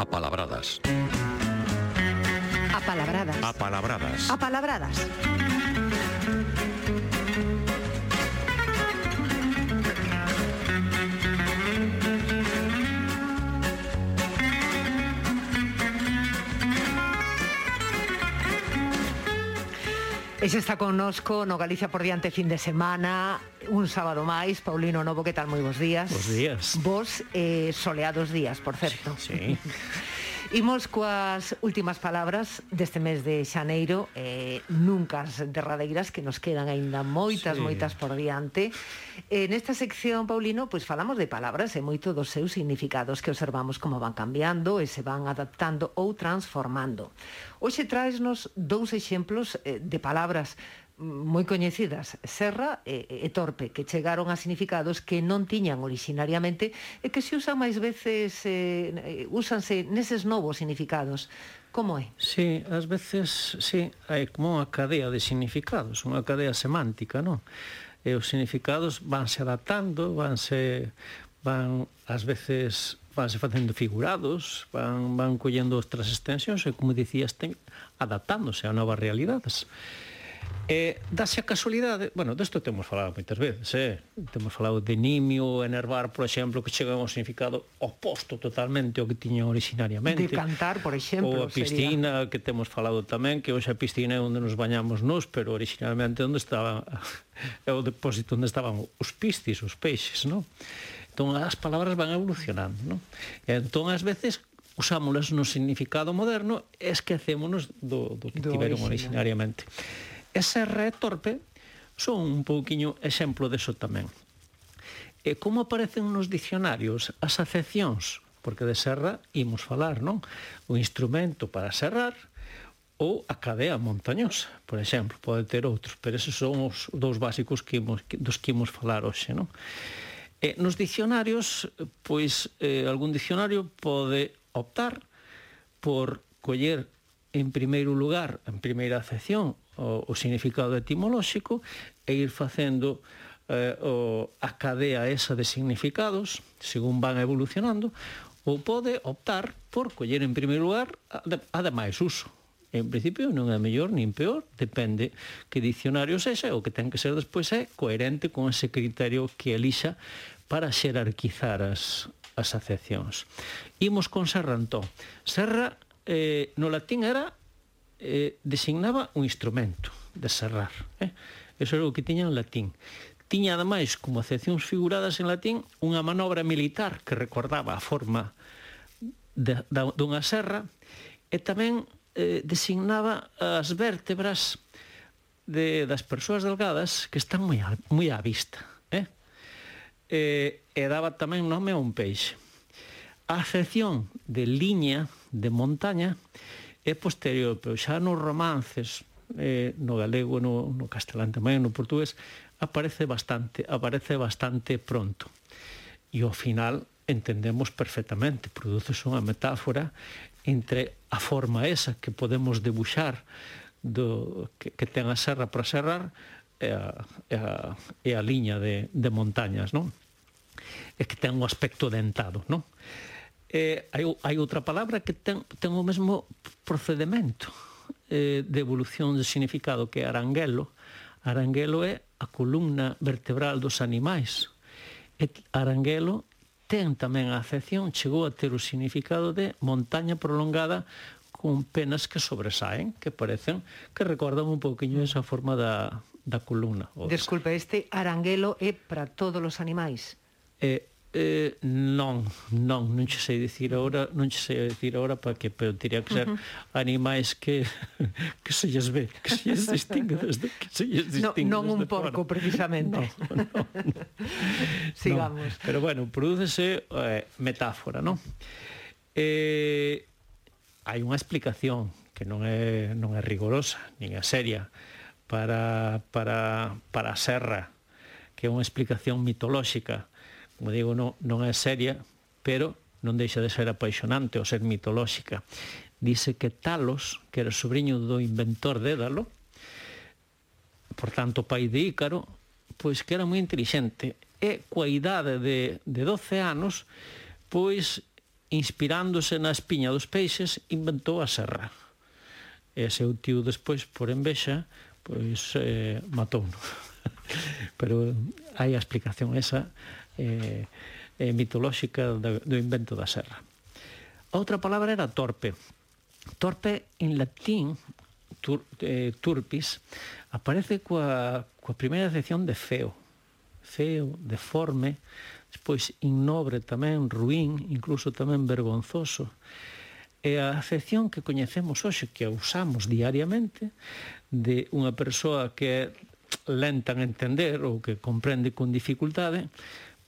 Apalabradas. Apalabradas. Apalabradas. Apalabradas. E xa está connosco no Galicia por diante fin de semana, un sábado máis, Paulino Novo, que tal? Moi bos días. Bos días. Vos eh, soleados días, por certo. Sí. sí. Imos coas últimas palabras deste mes de xaneiro, eh, nunca as derradeiras que nos quedan aínda moitas, sí. moitas por diante. Eh, nesta sección, Paulino, pois falamos de palabras e moito dos seus significados que observamos como van cambiando e se van adaptando ou transformando. Hoxe traesnos dous exemplos eh, de palabras moi coñecidas, serra e, e torpe, que chegaron a significados que non tiñan orixinariamente e que se usan máis veces, eh, eh, úsanse neses novos significados. Como é? Sí, ás veces, sí, hai como unha cadea de significados, unha cadea semántica, non? E os significados vanse adaptando, vanse van ás veces vanse facendo figurados, van, van collendo outras extensións e, como dicías, ten, adaptándose a novas realidades. E dase a casualidade, bueno, desto temos falado moitas veces, eh? temos falado de nimio, enervar, por exemplo, que chega a un significado oposto totalmente ao que tiña originariamente. De cantar, por exemplo. Ou a piscina, sería... que temos falado tamén, que hoxe a piscina é onde nos bañamos nos, pero originalmente onde estaba é o depósito onde estaban os piscis, os peixes, non? Entón as palabras van evolucionando, non? E entón ás veces usámolas no significado moderno e esquecémonos do, do que do tiveron original. originariamente. E Serra e Torpe son un pouquiño exemplo deso tamén. E como aparecen nos dicionarios as acepcións? Porque de serra imos falar, non? O instrumento para serrar ou a cadea montañosa, por exemplo, pode ter outros, pero esos son os dous básicos que imos, dos que imos falar hoxe, non? E nos dicionarios, pois eh, algún dicionario pode optar por coller en primeiro lugar, en primeira acepción, o, o significado etimolóxico e ir facendo eh, o, a cadea esa de significados según van evolucionando ou pode optar por coller en primeiro lugar ademais uso En principio non é mellor nin peor, depende que dicionario sexa, o que ten que ser despois é coherente con ese criterio que elixa para xerarquizar as, as acepcións. Imos con Serra Antón. Serra eh, no latín era eh, designaba un instrumento de serrar. Eh? Eso era o que tiña en latín. Tiña, ademais, como acepcións figuradas en latín, unha manobra militar que recordaba a forma de, de, dunha serra e tamén eh, designaba as vértebras de, das persoas delgadas que están moi, a, moi á vista. Eh? Eh, e daba tamén nome a un peixe. A acepción de liña de montaña é posterior, pero xa nos romances, eh, no galego, no, no castelán tamén, no portugués, aparece bastante, aparece bastante pronto. E ao final entendemos perfectamente, produces unha metáfora entre a forma esa que podemos debuxar do, que, que ten a serra para serrar e a, e a, e a liña de, de montañas, non? E que ten un aspecto dentado, non? eh, hai, hai outra palabra que ten, ten o mesmo procedimento eh, de evolución de significado que é aranguelo. Aranguelo é a columna vertebral dos animais. E aranguelo ten tamén a acepción, chegou a ter o significado de montaña prolongada con penas que sobresaen, que parecen, que recordan un pouquiño mm. esa forma da, da columna. Desculpe, este aranguelo é para todos os animais? Eh, Eh, non, non, non che sei dicir agora, mm. non che sei dicir agora para que pero teria que ser uh -huh. animais que que se lles ve, que se lles distingue desde que se lles distingue. Non un porco fora. precisamente. No, no, no, Sigamos. No, pero bueno, prodúcese eh, metáfora, non? Eh, hai unha explicación que non é non é rigorosa, nin é seria para para para a serra, que é unha explicación mitolóxica como digo, non, non é seria, pero non deixa de ser apaixonante ou ser mitolóxica. Dice que Talos, que era sobrinho do inventor Dédalo, por tanto pai de Ícaro, pois que era moi intelixente e coa idade de, de 12 anos, pois inspirándose na espiña dos peixes, inventou a serra. E seu tío despois, por envexa, pois eh, matou -no. Pero hai a explicación esa eh, eh, mitolóxica do, do invento da serra. Outra palabra era torpe. Torpe en latín, tur, eh, turpis, aparece coa, coa primeira excepción de feo. Feo, deforme, despois innobre tamén, ruín, incluso tamén vergonzoso. E a acepción que coñecemos hoxe, que usamos diariamente, de unha persoa que é lenta en entender ou que comprende con dificultade,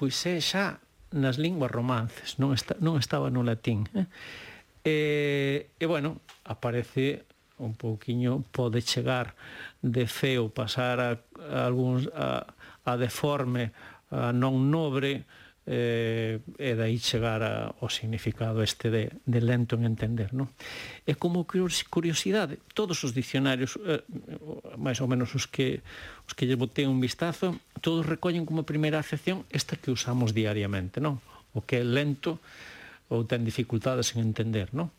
pois é xa nas linguas romances, non, está, non estaba no latín. Eh? E, e bueno, aparece un pouquiño pode chegar de feo pasar a, a, algúns, a, a deforme, a non nobre, eh, e dai chegar a, o significado este de, de lento en entender non? e como curiosidade todos os dicionarios, eh, máis ou menos os que os que lle botei un vistazo todos recollen como primeira acepción esta que usamos diariamente non? o que é lento ou ten dificultades en entender non?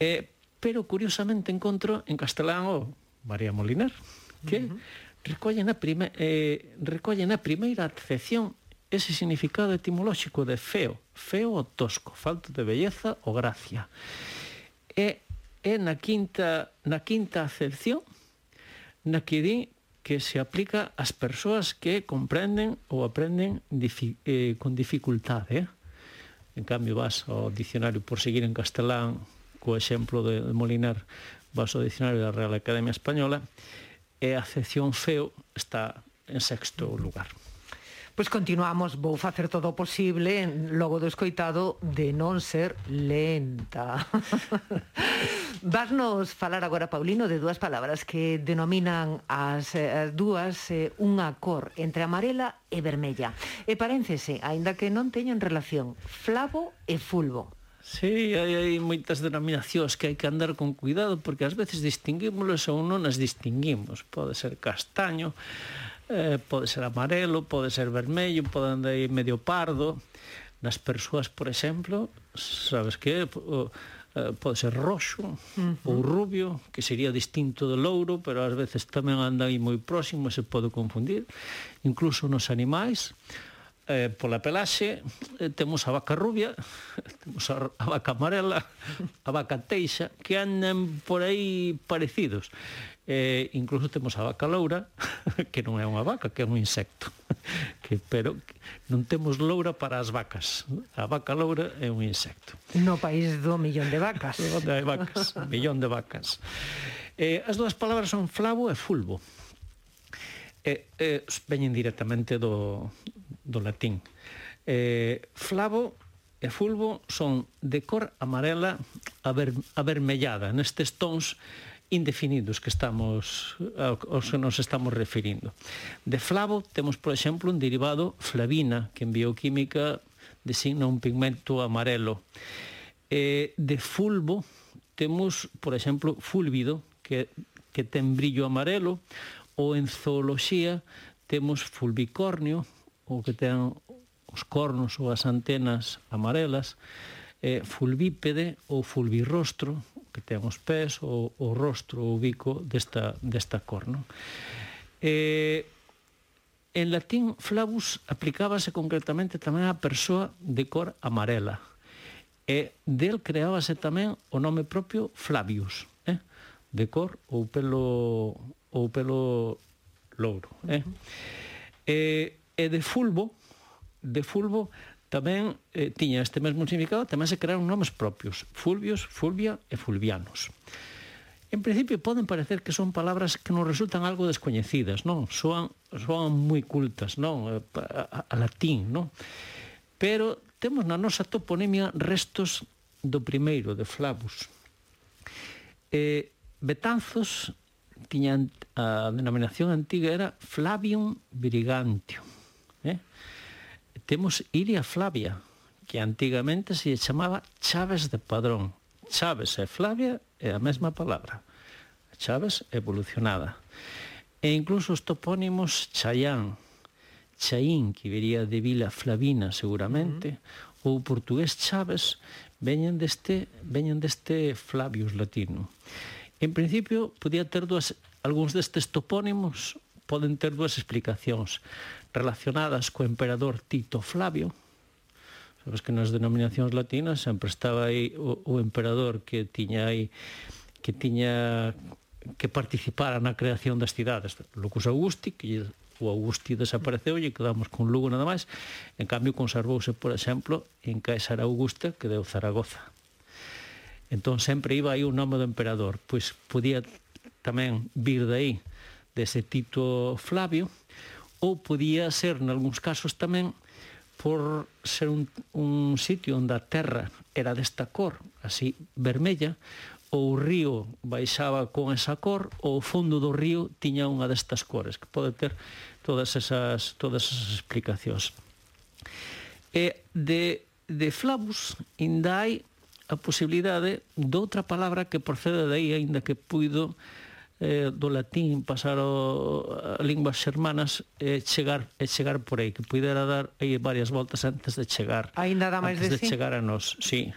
Eh, pero curiosamente encontro en castelán o María Molinar que uh -huh recollen a, prime, eh, recollen a primeira acepción ese significado etimolóxico de feo, feo o tosco, falta de belleza ou gracia. E é na quinta, na quinta acepción na que di que se aplica ás persoas que comprenden ou aprenden difi, eh, con dificultade. Eh? En cambio, vas ao dicionario por seguir en castelán co exemplo de, de Molinar vas ao dicionario da Real Academia Española e a acepción feo está en sexto lugar. Pois continuamos, vou facer todo o posible logo do escoitado de non ser lenta. Vasnos falar agora, Paulino, de dúas palabras que denominan as, as dúas eh, unha cor entre amarela e vermella. E paréncese, aínda que non teñen relación, flavo e fulvo. Sí, hai, hai moitas denominacións que hai que andar con cuidado porque ás veces distinguímolos ou non as distinguimos. Pode ser castaño, eh, pode ser amarelo, pode ser vermello, pode andar medio pardo. Nas persoas, por exemplo, sabes que eh, o, eh, pode ser roxo uh -huh. ou rubio, que sería distinto do louro, pero ás veces tamén anda aí moi próximo e se pode confundir. Incluso nos animais, eh, pola pelaxe eh, temos a vaca rubia, temos a, a vaca amarela, a vaca teixa, que andan por aí parecidos eh, incluso temos a vaca loura, que non é unha vaca, que é un insecto. Que, pero non temos loura para as vacas. A vaca loura é un insecto. No país do millón de vacas. Onde hai vacas, millón de vacas. Eh, as dúas palabras son flavo e fulvo. Eh, eh, veñen directamente do, do latín. Eh, flavo e fulvo son de cor amarela aver, avermellada, nestes tons indefinidos que estamos aos que nos estamos referindo. De flavo temos, por exemplo, un derivado flavina, que en bioquímica designa un pigmento amarelo. Eh, de fulvo temos, por exemplo, fúlvido, que, que ten brillo amarelo, ou en zooloxía temos fulvicornio, o que ten os cornos ou as antenas amarelas, eh, fulvípede ou fulvirrostro, que ten os pés, o, o rostro, o bico desta, desta cor. Non? Eh, en latín, flavus aplicábase concretamente tamén á persoa de cor amarela. E del creábase tamén o nome propio Flavius, eh? de cor ou pelo, ou pelo louro. Eh? Uh -huh. e, e de fulvo, de fulvo Tamén eh, tiña este mesmo significado, tamén se crearon nomes propios, Fulvios, Fulvia e Fulvianos. En principio poden parecer que son palabras que nos resultan algo descoñecidas, non? Soan, soan moi cultas, non? A, a, a latín, non? Pero temos na nosa toponimia restos do primeiro, de Flavus. Eh, Betanzos tiña a denominación antiga era Flavium Brigantium. Eh? Temos Iria Flavia, que antigamente se chamaba Chaves de Padrón. Chaves e Flavia é a mesma palabra. Chaves evolucionada. E incluso os topónimos Chayán, Chaín, que viría de Vila Flavina seguramente, uh -huh. ou portugués Chaves, veñen deste, veñen deste Flavius latino. En principio, podía ter dúas, algúns destes topónimos poden ter dúas explicacións relacionadas co emperador Tito Flavio. Sabes que nas denominacións latinas sempre estaba aí o, o emperador que tiña aí que tiña que participara na creación das cidades. Lucus Augusti, que o Augusti desapareceu e quedamos con Lugo nada máis. En cambio, conservouse, por exemplo, en Caesar Augusta, que deu Zaragoza. Entón, sempre iba aí o nome do emperador. Pois podía tamén vir de aí, dese Tito Flavio, ou podía ser, nalgúns casos tamén, por ser un, un sitio onde a terra era desta cor, así vermella, ou o río baixaba con esa cor, ou o fondo do río tiña unha destas cores, que pode ter todas esas, todas esas explicacións. E de, de Flavus, inda hai a posibilidade de outra palabra que procede de aí, aínda que puido eh, do latín, pasar o, a linguas xermanas e eh, chegar e chegar por aí, que pudera dar aí varias voltas antes de chegar. aí dá máis de, de sí? chegar a nós, sí.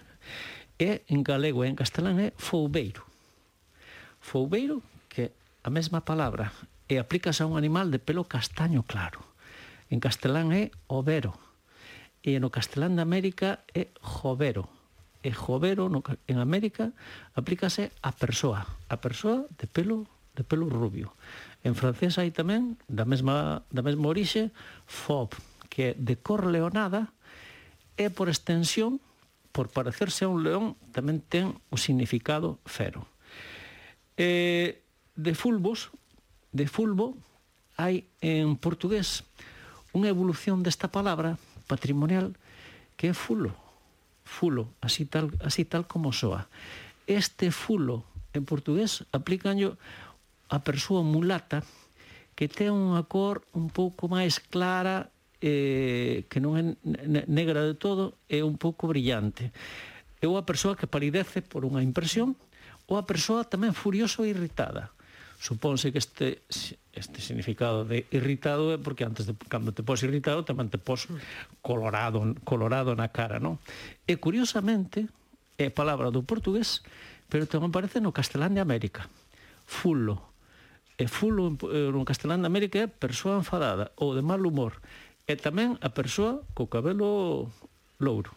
E en galego e en castelán é foubeiro. Foubeiro, que a mesma palabra, e aplicas a un animal de pelo castaño claro. En castelán é overo. E no castelán de América é jovero e jovero no, en América aplícase a persoa, a persoa de pelo de pelo rubio. En francés hai tamén da mesma da mesma orixe fob, que é de cor leonada e por extensión, por parecerse a un león, tamén ten o significado fero. E de fulbos, de fulbo hai en portugués unha evolución desta palabra patrimonial que é fulo fulo, así tal, así tal como soa. Este fulo en portugués aplicanlo a persoa mulata que ten unha cor un pouco máis clara eh, que non é negra de todo é un pouco brillante é unha persoa que palidece por unha impresión ou a persoa tamén furiosa e irritada Supónse que este este significado de irritado é porque antes de cando te pos irritado tamén te pos colorado, colorado na cara, non? E curiosamente é palabra do portugués, pero tamén aparece no castelán de América. Fulo. E fulo no castelán de América é persoa enfadada ou de mal humor. E tamén a persoa co cabelo louro.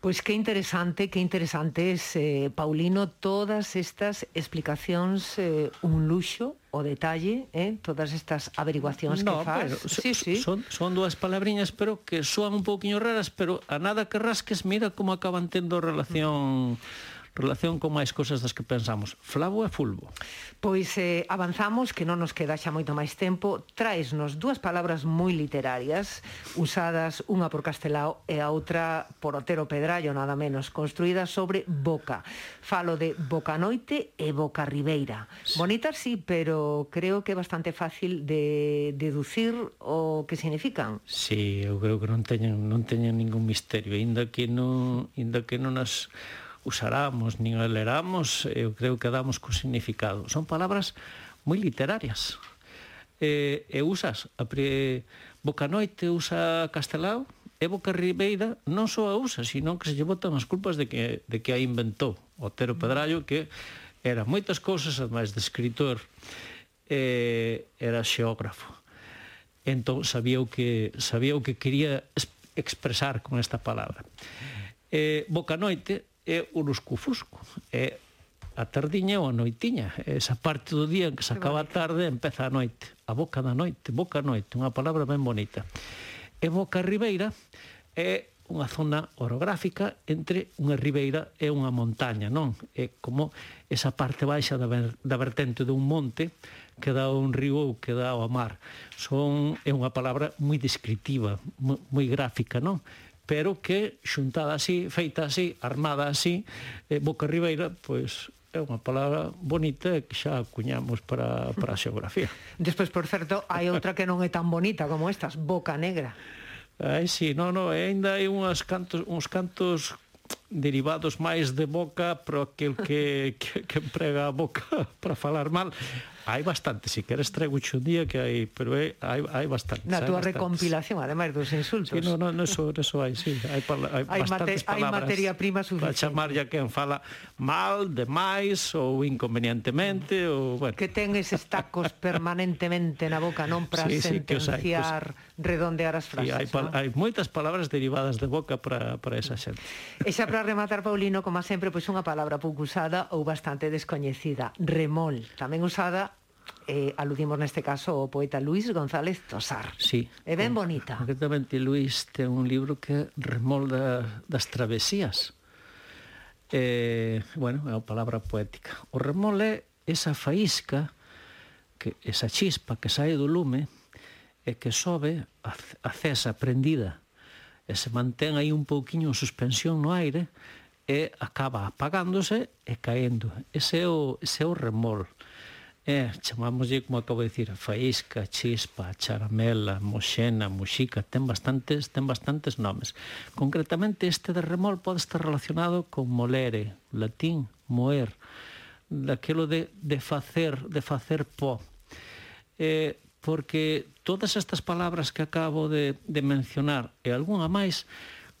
Pois que interesante, que interesantes, eh, Paulino, todas estas explicacións, eh, un luxo, o detalle, eh, todas estas averiguacións no, que faz. Pero, sí, sí. Son, son dúas palabriñas, pero que soan un pouquiño raras, pero a nada que rasques, mira como acaban tendo relación... Mm relación con máis cousas das que pensamos. Flavo e Fulvo. Pois eh, avanzamos, que non nos queda xa moito máis tempo. Traesnos dúas palabras moi literarias, usadas unha por Castelao e a outra por Otero Pedrallo, nada menos, construídas sobre Boca. Falo de Boca Noite e Boca Ribeira. Bonitas sí, pero creo que é bastante fácil de deducir o que significan. Sí, eu creo que non teñen non teñen ningún misterio, aínda que non aínda que non as usaramos, nin leramos, eu creo que damos co significado. Son palabras moi literarias. E, e usas a pre... Bocanoite usa castelao, e Boca Ribeira non só a usa, sino que se lle botan as culpas de que, de que a inventou Otero mm. Pedrallo, que era moitas cousas, ademais de escritor, eh, era xeógrafo. Entón, sabía o que, sabía o que quería expresar con esta palabra. Eh, Boca Noite é o luscofusco, é a tardiña ou a noitiña, esa parte do día en que se acaba a tarde e empeza a noite, a boca da noite, boca noite, unha palabra ben bonita. E Boca Ribeira é unha zona orográfica entre unha ribeira e unha montaña, non? É como esa parte baixa da, ver, da vertente dun monte que dá un río ou que dá ao mar. Son, é unha palabra moi descriptiva, moi, moi gráfica, non? pero que xuntada así, feita así, armada así, eh, Boca Ribeira, pois é unha palabra bonita que xa acuñamos para, para a xeografía. Despois, por certo, hai outra que non é tan bonita como estas, Boca Negra. Ai, sí, non, non, ainda hai unhas cantos, uns cantos derivados máis de boca para aquel que, que, que emprega a boca para falar mal hai bastante, se queres traigo un día que hai, pero é, hai, hai bastante. Na túa recompilación, además dos insultos. Sí, no, no, no, eso, eso hai, sí, hai, hai, hai bastantes mate, palabras. Hai materia prima suficiente. Para chamar ya quen fala mal, demais, ou inconvenientemente, mm. ou, bueno. Que ten eses tacos permanentemente na boca, non para sí, sí, sentenciar, pues, redondear as frases. Sí, hai, no? hai moitas palabras derivadas de boca para, para esa xente. E xa para para rematar, Paulino, como sempre, pois unha palabra pouco usada ou bastante descoñecida, remol, tamén usada eh, aludimos neste caso o poeta Luis González Tosar. Sí. É ben bonita. Concretamente, Luis ten un libro que remolda das travesías. Eh, bueno, é a palabra poética. O remol é esa faísca, que, esa chispa que sae do lume e que sobe a, a cesa prendida e se mantén aí un pouquiño en suspensión no aire e acaba apagándose e caendo. Ese é o, ese é o remol. É, chamámoslle, como acabo de dicir, faísca, chispa, charamela, moxena, muxica, ten bastantes, ten bastantes nomes. Concretamente, este de remol pode estar relacionado con molere, latín, moer, daquelo de, de facer, de facer pó. Eh, porque todas estas palabras que acabo de, de mencionar e algunha máis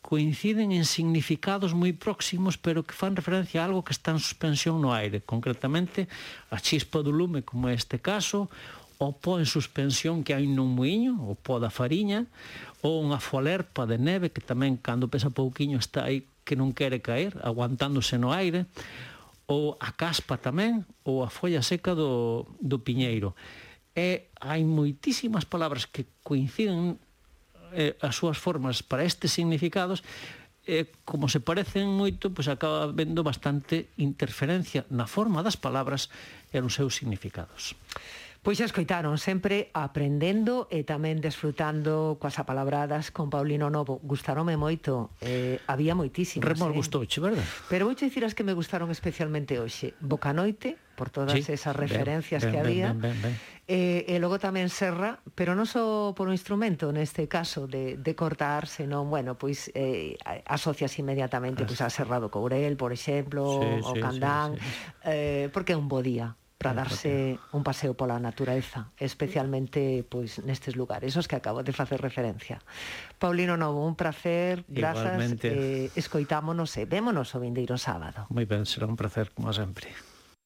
coinciden en significados moi próximos, pero que fan referencia a algo que está en suspensión no aire, concretamente a chispa do lume, como é este caso, o pó en suspensión que hai nun muiño o pó da fariña, ou unha folerpa de neve que tamén cando pesa pouquiño está aí que non quere caer, aguantándose no aire, ou a caspa tamén, ou a folla seca do, do piñeiro e hai moitísimas palabras que coinciden eh, as súas formas para estes significados eh, como se parecen moito, pois acaba vendo bastante interferencia na forma das palabras e nos seus significados. Pois xa escoitaron sempre aprendendo e tamén desfrutando coas apalabradas con Paulino Novo. Gustarome moito, eh, había moitísimas. Remor eh? gustouche, verdad? Pero vou dicir as que me gustaron especialmente hoxe. Bocanoite, por todas sí, esas referencias ben, ben, que había. Ben, ben, ben, ben. Eh, e logo tamén Serra, pero non só por un instrumento neste caso de, de cortar, senón, bueno, pois eh, asocias inmediatamente pois, a Serra do Courel, por exemplo, sí, o sí, Candán, sí, sí. Eh, porque é un bo día para darse un paseo pola natureza, especialmente pois nestes lugares os que acabo de facer referencia. Paulino Novo, un placer, grazas, eh, escoitámonos e vémonos o vindeiro sábado. Moi ben, será un placer, como sempre.